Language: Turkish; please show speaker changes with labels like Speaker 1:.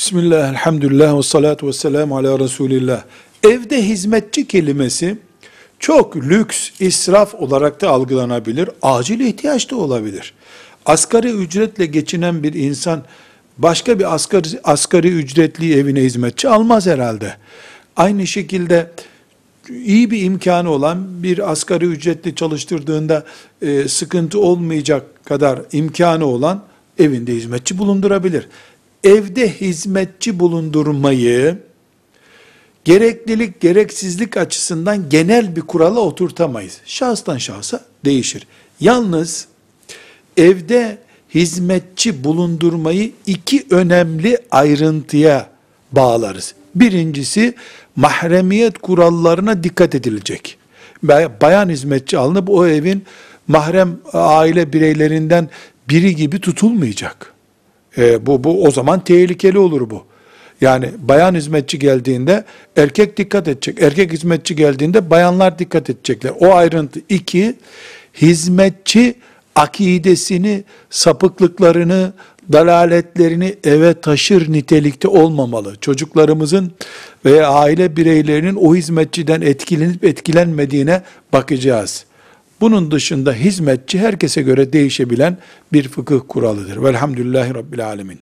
Speaker 1: Bismillah, elhamdülillah ve salatu ve selamu ala Resulillah. Evde hizmetçi kelimesi çok lüks, israf olarak da algılanabilir. Acil ihtiyaç da olabilir. Asgari ücretle geçinen bir insan başka bir asgari, asgari ücretli evine hizmetçi almaz herhalde. Aynı şekilde iyi bir imkanı olan bir asgari ücretli çalıştırdığında e, sıkıntı olmayacak kadar imkanı olan evinde hizmetçi bulundurabilir. Evde hizmetçi bulundurmayı gereklilik gereksizlik açısından genel bir kurala oturtamayız. Şahıstan şahsa değişir. Yalnız evde hizmetçi bulundurmayı iki önemli ayrıntıya bağlarız. Birincisi mahremiyet kurallarına dikkat edilecek. Bayan hizmetçi alınıp o evin mahrem aile bireylerinden biri gibi tutulmayacak. E, bu, bu o zaman tehlikeli olur bu. Yani bayan hizmetçi geldiğinde erkek dikkat edecek. Erkek hizmetçi geldiğinde bayanlar dikkat edecekler. O ayrıntı. iki, hizmetçi akidesini, sapıklıklarını, dalaletlerini eve taşır nitelikte olmamalı. Çocuklarımızın veya aile bireylerinin o hizmetçiden etkilenip etkilenmediğine bakacağız. Bunun dışında hizmetçi herkese göre değişebilen bir fıkıh kuralıdır. Velhamdülillahi Rabbil Alemin.